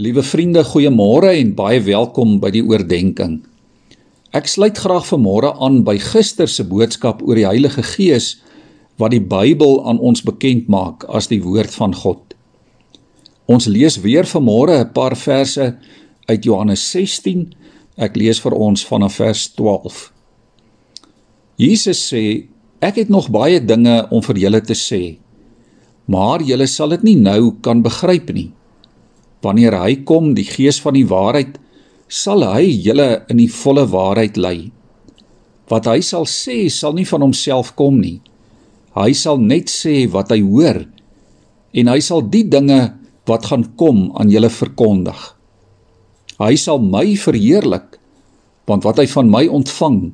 Liewe vriende, goeiemôre en baie welkom by die oordeenking. Ek sluit graag vanmôre aan by gister se boodskap oor die Heilige Gees wat die Bybel aan ons bekend maak as die woord van God. Ons lees weer vanmôre 'n paar verse uit Johannes 16. Ek lees vir ons vanaf vers 12. Jesus sê: Ek het nog baie dinge om vir julle te sê, maar julle sal dit nie nou kan begryp nie. Wanneer hy kom, die Gees van die waarheid, sal hy julle in die volle waarheid lei. Wat hy sal sê, sal nie van homself kom nie. Hy sal net sê wat hy hoor en hy sal die dinge wat gaan kom aan julle verkondig. Hy sal my verheerlik want wat hy van my ontvang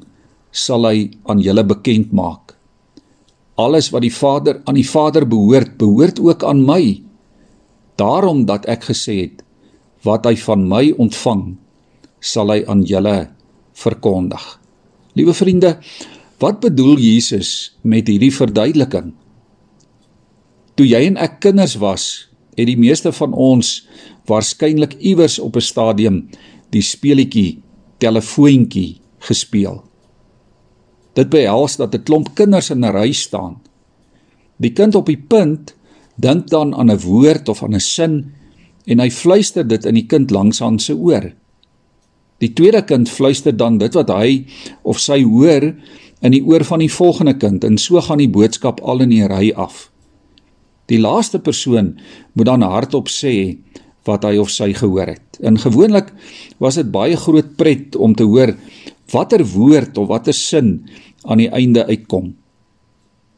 sal hy aan julle bekend maak. Alles wat die Vader aan die Vader behoort, behoort ook aan my. Daarom dat ek gesê het wat hy van my ontvang sal hy aan julle verkondig. Liewe vriende, wat bedoel Jesus met hierdie verduideliking? Toe jy en ek kinders was, het die meeste van ons waarskynlik iewers op 'n stadium die speletjie telefoontjie gespeel. Dit behels dat 'n klomp kinders in 'n ry staan. Die kind op die punt dink dan aan 'n woord of aan 'n sin en hy fluister dit in die kind langs aan se oor. Die tweede kind fluister dan dit wat hy of sy hoor in die oor van die volgende kind en so gaan die boodskap al in die ry af. Die laaste persoon moet dan hardop sê wat hy of sy gehoor het. En gewoonlik was dit baie groot pret om te hoor watter woord of watter sin aan die einde uitkom.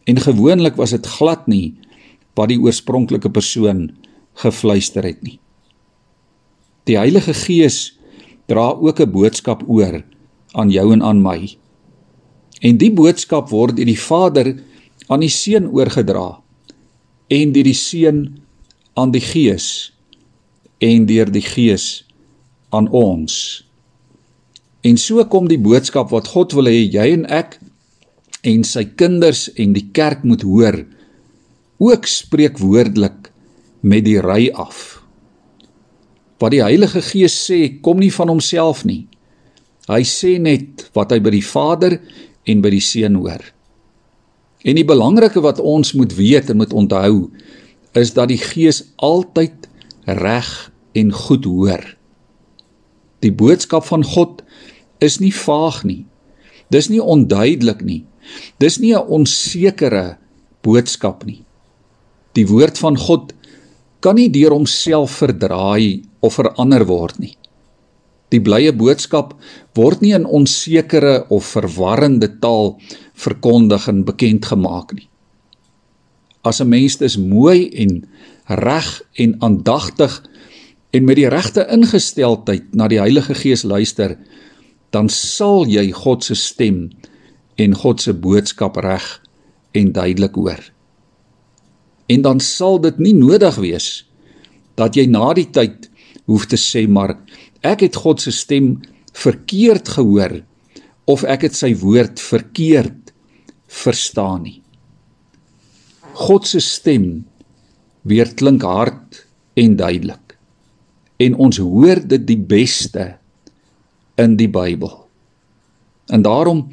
En gewoonlik was dit glad nie wat die oorspronklike persoon gefluister het nie. Die Heilige Gees dra ook 'n boodskap oor aan jou en aan my. En die boodskap word deur die Vader aan die Seun oorgedra en deur die Seun aan die Gees en deur die Gees aan ons. En so kom die boodskap wat God wil hê jy en ek en sy kinders en die kerk moet hoor ook spreekwoordelik met die ry af. Wat die Heilige Gees sê, kom nie van homself nie. Hy sê net wat hy by die Vader en by die Seun hoor. En die belangrike wat ons moet weet en moet onthou, is dat die Gees altyd reg en goed hoor. Die boodskap van God is nie vaag nie. Dis nie onduidelik nie. Dis nie 'n onsekere boodskap nie. Die woord van God kan nie deur homself verdraai of verander word nie. Die blye boodskap word nie in onsekere of verwarrende taal verkondig en bekend gemaak nie. As 'n mens dis mooi en reg en aandagtig en met die regte ingesteldheid na die Heilige Gees luister, dan sal jy God se stem en God se boodskap reg en duidelik hoor. En dan sal dit nie nodig wees dat jy na die tyd hoef te sê maar ek het God se stem verkeerd gehoor of ek het sy woord verkeerd verstaan nie. God se stem weer klink hard en duidelik. En ons hoor dit die beste in die Bybel. En daarom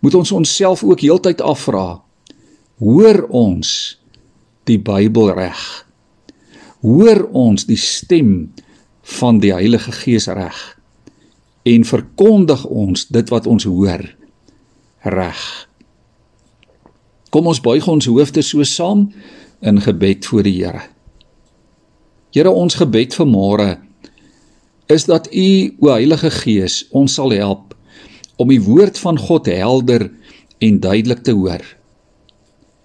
moet ons onsself ook heeltyd afvra: Hoor ons die Bybel reg? Hoor ons die stem van die Heilige Gees reg? En verkondig ons dit wat ons hoor reg? Kom ons buig ons hoofde so saam in gebed voor die Here. Here, ons gebed vir môre is dat U, o Heilige Gees, ons sal help om die woord van God helder en duidelik te hoor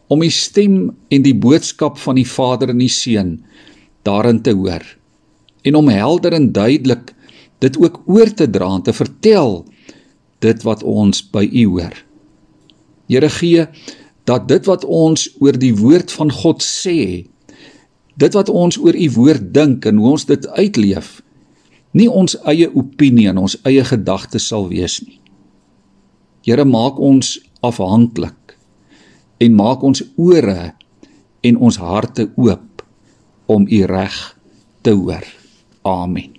om die stem en die boodskap van die Vader en die Seun daarin te hoor en om helder en duidelik dit ook oor te dra en te vertel dit wat ons by U hoor. Here gee dat dit wat ons oor die woord van God sê, dit wat ons oor U woord dink en hoe ons dit uitleef, nie ons eie opinie en ons eie gedagtes sal wees nie. Here maak ons afhanklik en maak ons ore en ons harte oop om u reg te hoor. Amen.